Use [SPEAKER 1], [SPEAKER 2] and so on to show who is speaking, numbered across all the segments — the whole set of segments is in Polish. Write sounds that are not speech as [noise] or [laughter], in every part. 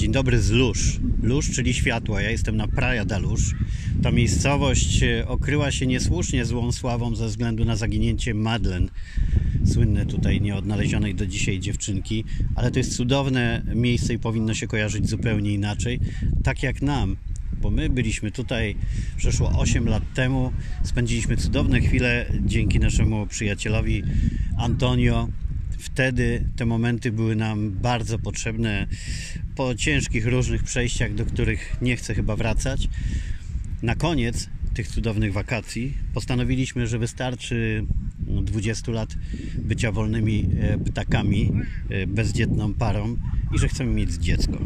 [SPEAKER 1] Dzień dobry z Lóż. Lóż, czyli światła. Ja jestem na Praia da Lóż. Ta miejscowość e, okryła się niesłusznie złą sławą ze względu na zaginięcie Madeleine. Słynne tutaj nieodnalezionej do dzisiaj dziewczynki, ale to jest cudowne miejsce i powinno się kojarzyć zupełnie inaczej. Tak jak nam, bo my byliśmy tutaj przeszło 8 lat temu. Spędziliśmy cudowne chwile dzięki naszemu przyjacielowi Antonio. Wtedy te momenty były nam bardzo potrzebne po ciężkich różnych przejściach, do których nie chcę chyba wracać. Na koniec tych cudownych wakacji postanowiliśmy, że wystarczy 20 lat bycia wolnymi e, ptakami, e, bezdzietną parą i że chcemy mieć dziecko.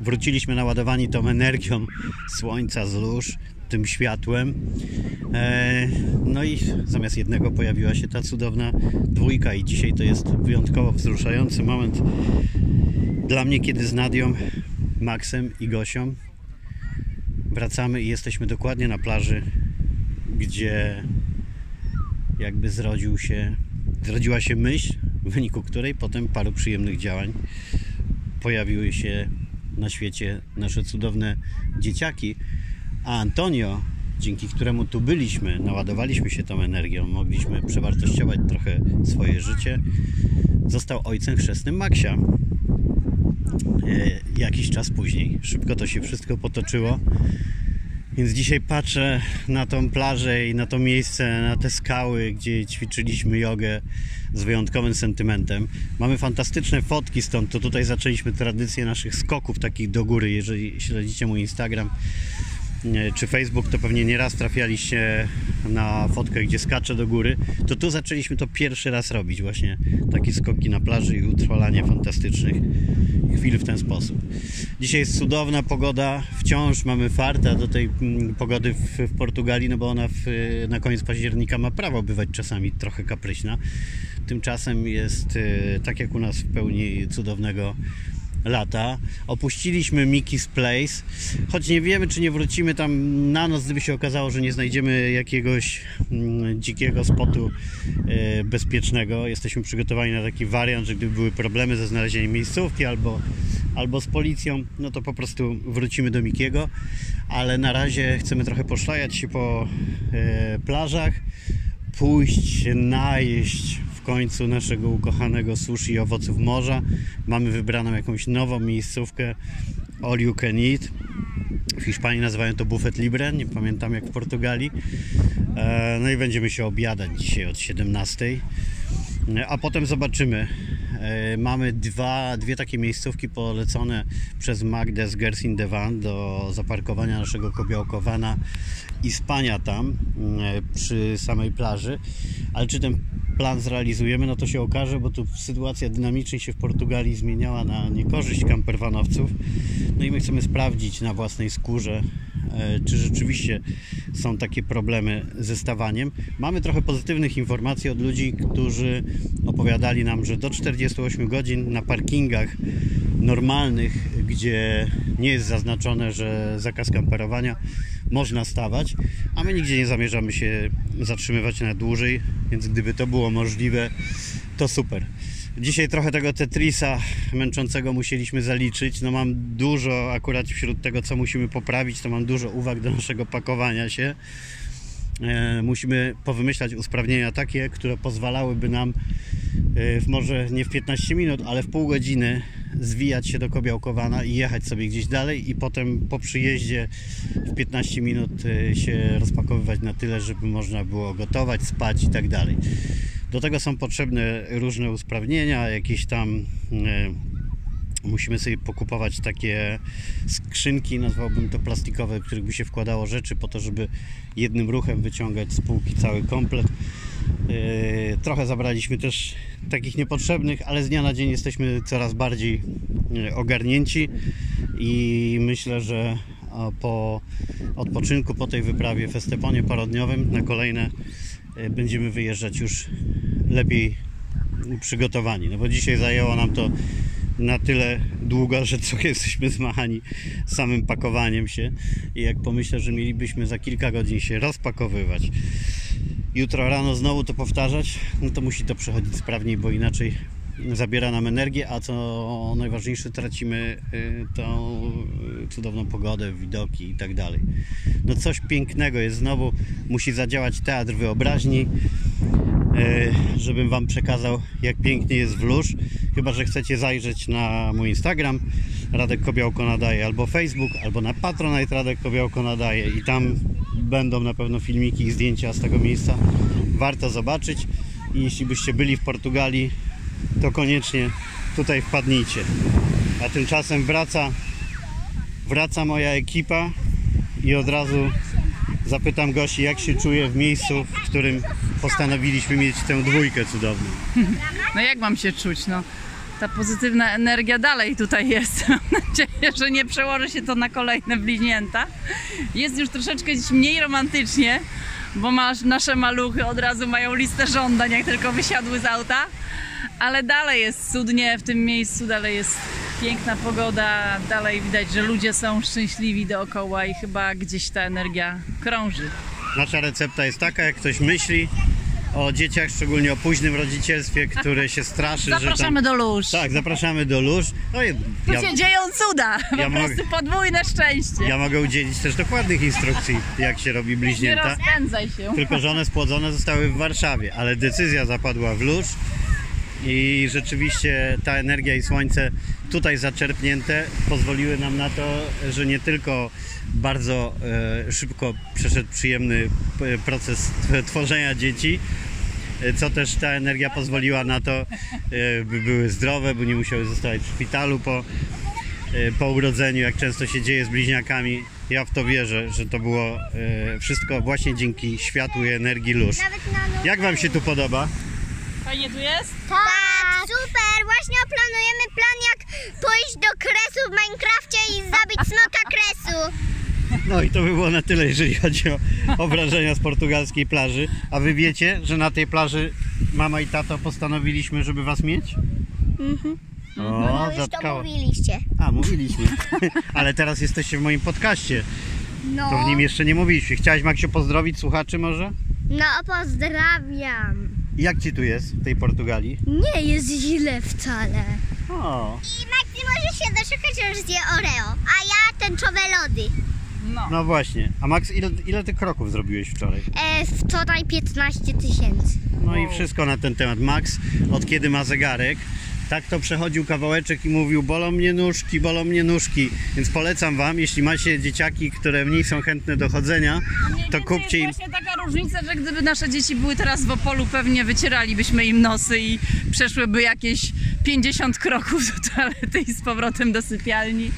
[SPEAKER 1] Wróciliśmy naładowani tą energią słońca z lóż, tym światłem. E, no i zamiast jednego pojawiła się ta cudowna dwójka i dzisiaj to jest wyjątkowo wzruszający moment dla mnie, kiedy z Nadią, Maxem i Gosią wracamy i jesteśmy dokładnie na plaży, gdzie jakby zrodził się, zrodziła się myśl, w wyniku której potem paru przyjemnych działań pojawiły się na świecie nasze cudowne dzieciaki, a Antonio, dzięki któremu tu byliśmy, naładowaliśmy się tą energią, mogliśmy przewartościować trochę swoje życie, został ojcem chrzestnym Maksia. E, jakiś czas później. Szybko to się wszystko potoczyło. Więc dzisiaj patrzę na tą plażę i na to miejsce, na te skały, gdzie ćwiczyliśmy jogę z wyjątkowym sentymentem. Mamy fantastyczne fotki stąd, to tutaj zaczęliśmy tradycję naszych skoków takich do góry. Jeżeli śledzicie mój Instagram czy Facebook, to pewnie nieraz trafialiście na fotkę, gdzie skaczę do góry. To tu zaczęliśmy to pierwszy raz robić, właśnie takie skoki na plaży i utrwalanie fantastycznych chwil w ten sposób. Dzisiaj jest cudowna pogoda, wciąż mamy farta do tej mm, pogody w, w Portugalii, no bo ona w, na koniec października ma prawo bywać czasami trochę kapryśna. Tymczasem jest e, tak jak u nas w pełni cudownego lata. Opuściliśmy Mickey's Place, choć nie wiemy, czy nie wrócimy tam na noc, gdyby się okazało, że nie znajdziemy jakiegoś mm, dzikiego spotu e, bezpiecznego. Jesteśmy przygotowani na taki wariant, że gdyby były problemy ze znalezieniem miejscówki albo, albo z policją, no to po prostu wrócimy do Mikiego, ale na razie chcemy trochę poszlajać się po e, plażach, pójść, najeść końcu naszego ukochanego sushi i owoców morza. Mamy wybraną jakąś nową miejscówkę All You Can Eat. W Hiszpanii nazywają to Buffet Libre, nie pamiętam jak w Portugalii. E, no i będziemy się obiadać dzisiaj od 17. E, a potem zobaczymy. E, mamy dwa, dwie takie miejscówki polecone przez Magdę z Gersin Devan do zaparkowania naszego kobiołkowana i spania tam przy samej plaży. Ale czy ten plan zrealizujemy, no to się okaże, bo tu sytuacja dynamicznie się w Portugalii zmieniała na niekorzyść kamperwanowców. No i my chcemy sprawdzić na własnej skórze, e, czy rzeczywiście są takie problemy ze stawaniem. Mamy trochę pozytywnych informacji od ludzi, którzy opowiadali nam, że do 48 godzin na parkingach normalnych, gdzie nie jest zaznaczone, że zakaz kamperowania, można stawać, a my nigdzie nie zamierzamy się zatrzymywać na dłużej, więc gdyby to było możliwe, to super. Dzisiaj trochę tego Tetrisa męczącego musieliśmy zaliczyć. No mam dużo akurat wśród tego, co musimy poprawić, to mam dużo uwag do naszego pakowania się. E, musimy powymyślać usprawnienia takie, które pozwalałyby nam e, w może nie w 15 minut, ale w pół godziny zwijać się do Kobiałkowana i jechać sobie gdzieś dalej i potem po przyjeździe w 15 minut e, się rozpakowywać na tyle, żeby można było gotować, spać i tak dalej. Do tego są potrzebne różne usprawnienia, jakieś tam musimy sobie pokupować takie skrzynki, nazwałbym to plastikowe, w których by się wkładało rzeczy po to, żeby jednym ruchem wyciągać z półki cały komplet. Yy, trochę zabraliśmy też takich niepotrzebnych, ale z dnia na dzień jesteśmy coraz bardziej yy, ogarnięci i myślę, że po odpoczynku, po tej wyprawie w Esteponie parodniowym na kolejne yy, będziemy wyjeżdżać już lepiej przygotowani. No bo dzisiaj zajęło nam to na tyle długa, że trochę jesteśmy zmachani samym pakowaniem się i jak pomyślę, że mielibyśmy za kilka godzin się rozpakowywać jutro rano znowu to powtarzać, no to musi to przechodzić sprawniej, bo inaczej zabiera nam energię, a co najważniejsze tracimy y, tą y, cudowną pogodę, widoki i tak dalej. No coś pięknego jest znowu, musi zadziałać teatr wyobraźni, żebym wam przekazał jak pięknie jest w Lóż. Chyba, że chcecie zajrzeć na mój Instagram Radek Kobiałko nadaje, albo Facebook, albo na Patronite Radek Kobiałko nadaje i tam będą na pewno filmiki i zdjęcia z tego miejsca. Warto zobaczyć i jeśli byście byli w Portugalii, to koniecznie tutaj wpadnijcie. A tymczasem wraca, wraca moja ekipa i od razu zapytam Gosi, jak się czuje w miejscu, w którym postanowiliśmy mieć tę dwójkę cudowną.
[SPEAKER 2] No jak mam się czuć? No, ta pozytywna energia dalej tutaj jest. [laughs] Mam nadzieję, że nie przełoży się to na kolejne bliźnięta. Jest już troszeczkę dziś mniej romantycznie, bo masz, nasze maluchy od razu mają listę żądań, jak tylko wysiadły z auta. Ale dalej jest cudnie w tym miejscu, dalej jest piękna pogoda, dalej widać, że ludzie są szczęśliwi dookoła i chyba gdzieś ta energia krąży.
[SPEAKER 1] Nasza recepta jest taka, jak ktoś myśli o dzieciach, szczególnie o późnym rodzicielstwie, które się straszy, że tam...
[SPEAKER 2] Zapraszamy do lóż.
[SPEAKER 1] Tak, zapraszamy do lóż. No i
[SPEAKER 2] Tu
[SPEAKER 1] ja,
[SPEAKER 2] się dzieją cuda, po
[SPEAKER 1] Ja mogę-
[SPEAKER 2] prostu podwójne szczęście.
[SPEAKER 1] ja mogę udzielić też dokładnych instrukcji, jak się robi
[SPEAKER 2] Nie
[SPEAKER 1] bliźnięta.
[SPEAKER 2] rozpędzaj się.
[SPEAKER 1] Tylko, że one spłodzone zostały w Warszawie, ale decyzja zapadła w Lóż i rzeczywiście ta energia i słońce tutaj zaczerpnięte pozwoliły nam na to, że nie tylko bardzo e, szybko przeszedł przyjemny e, proces tworzenia dzieci, e, co też ta energia pozwoliła na to, by były zdrowe, by nie musiały zostawać w szpitalu po, po urodzeniu, jak często się dzieje z bliźniakami. Ja w to wierzę, że to było wszystko właśnie dzięki światłu i energii lóż. Jak Wam się tu podoba?
[SPEAKER 2] Fajnie tu jest?
[SPEAKER 3] Tak, super! Właśnie planujemy plan jak pójść do kresu w Minecrafcie i zabić smoka kresu.
[SPEAKER 1] No i to by było na tyle, jeżeli chodzi o, o wrażenia z portugalskiej plaży. A Wy wiecie, że na tej plaży mama i tato postanowiliśmy, żeby Was mieć? O,
[SPEAKER 3] No już to
[SPEAKER 1] zatkało.
[SPEAKER 3] mówiliście.
[SPEAKER 1] A, mówiliśmy. [laughs] Ale teraz jesteście w moim podcaście.
[SPEAKER 3] No.
[SPEAKER 1] To w nim jeszcze nie mówiliśmy. Chciałaś, Maksiu, pozdrowić słuchaczy może?
[SPEAKER 3] No pozdrawiam.
[SPEAKER 1] Jak Ci tu jest, w tej Portugalii?
[SPEAKER 3] Nie jest źle wcale.
[SPEAKER 1] O,
[SPEAKER 3] I Maxi może się doczekać, że już zje Oreo, a ja tęczowe lody.
[SPEAKER 2] No.
[SPEAKER 1] no właśnie. A Max, ile, ile Ty kroków zrobiłeś wczoraj?
[SPEAKER 3] E, wczoraj 15 tysięcy.
[SPEAKER 1] No i wszystko na ten temat. Max, od kiedy ma zegarek, tak to przechodził kawałeczek i mówił, bolą mnie nóżki, bolą mnie nóżki. Więc polecam Wam, jeśli macie dzieciaki, które mniej są chętne do chodzenia, to kupcie im...
[SPEAKER 2] Jest właśnie taka różnica, że gdyby nasze dzieci były teraz w Opolu, pewnie wycieralibyśmy im nosy i przeszłyby jakieś 50 kroków do toalety i z powrotem do sypialni.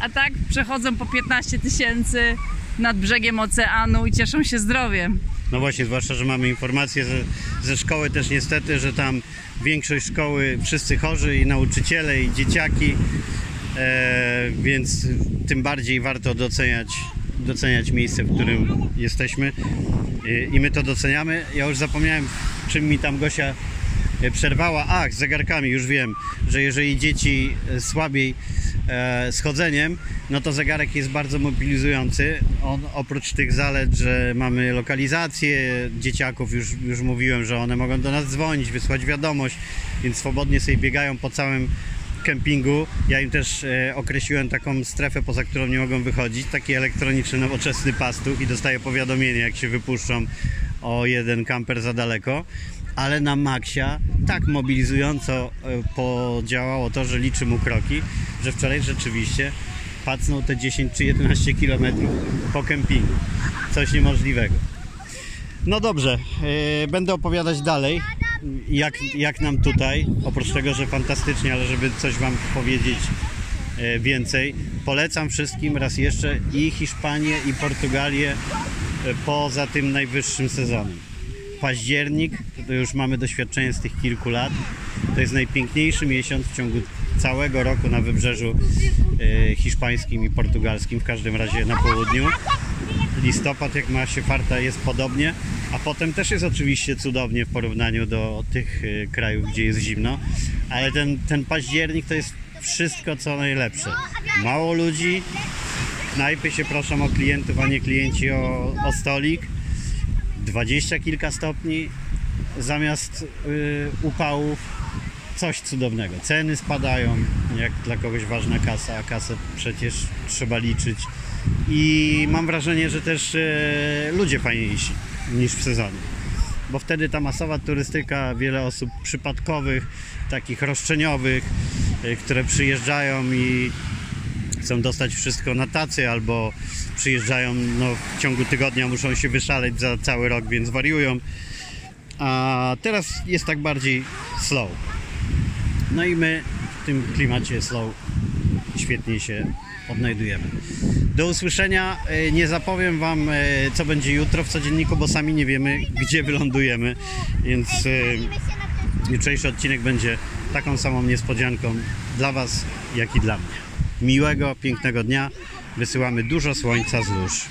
[SPEAKER 2] A tak przechodzą po 15 tysięcy nad brzegiem oceanu i cieszą się zdrowiem.
[SPEAKER 1] No właśnie, zwłaszcza, że mamy informacje ze, ze szkoły też niestety, że tam większość szkoły, wszyscy chorzy i nauczyciele i dzieciaki, e, więc tym bardziej warto doceniać, doceniać miejsce, w którym jesteśmy E, i my to doceniamy. Ja już zapomniałem, czym mi tam Gosia przerwała. Ach, z zegarkami już wiem, że jeżeli dzieci e, słabiej e, z chodzeniem, no to zegarek jest bardzo mobilizujący. On oprócz tych zalet, że mamy lokalizację dzieciaków, już, już mówiłem, że one mogą do nas dzwonić, wysłać wiadomość, więc swobodnie sobie biegają po całym kempingu. Ja im też e, określiłem taką strefę, poza którą nie mogą wychodzić, taki elektroniczny, nowoczesny pastuch i dostaję powiadomienie, jak się wypuszczą o jeden kamper za daleko. Ale na Maxia tak mobilizująco e, podziałało to, że liczy mu kroki, że wczoraj rzeczywiście pacnął te 10 czy 11 km po kempingu. Coś niemożliwego. No dobrze, e, będę opowiadać dalej, jak, jak nam tutaj, oprócz tego, że fantastycznie, ale żeby coś Wam powiedzieć e, więcej, polecam wszystkim raz jeszcze i Hiszpanię, i Portugalię poza tym najwyższym sezonem. Październik, to już mamy doświadczenie z tych kilku lat, to jest najpiękniejszy miesiąc w ciągu całego roku na wybrzeżu e, hiszpańskim i portugalskim, w każdym razie na południu. Listopad, jak ma się farta, jest podobnie, a potem też jest oczywiście cudownie w porównaniu do tych y, krajów, gdzie jest zimno, ale ten, ten październik to jest wszystko, co najlepsze. Mało ludzi, knajpy się proszą o klientów, a nie klienci o, o stolik, dwadzieścia kilka stopni zamiast y, upałów, coś cudownego. Ceny spadają, jak dla kogoś ważna kasa, a kasę przecież trzeba liczyć. I mam wrażenie, że też e, ludzie fajniejsi niż w sezonie. Bo wtedy ta masowa turystyka, wiele osób przypadkowych, takich roszczeniowych, e, które przyjeżdżają i chcą dostać wszystko na tacy albo przyjeżdżają no, w ciągu tygodnia, muszą się wyszaleć za cały rok, więc wariują. A teraz jest tak bardziej slow. No i my w tym klimacie slow świetnie się odnajdujemy. Do usłyszenia. E, Nie zapowiem Wam, e, co będzie jutro w codzienniku, bo sami nie wiemy, gdzie wylądujemy, więc e, jutrzejszy odcinek będzie taką samą niespodzianką dla Was, jak i dla mnie. Miłego, pięknego dnia. Wysyłamy dużo słońca z lóż.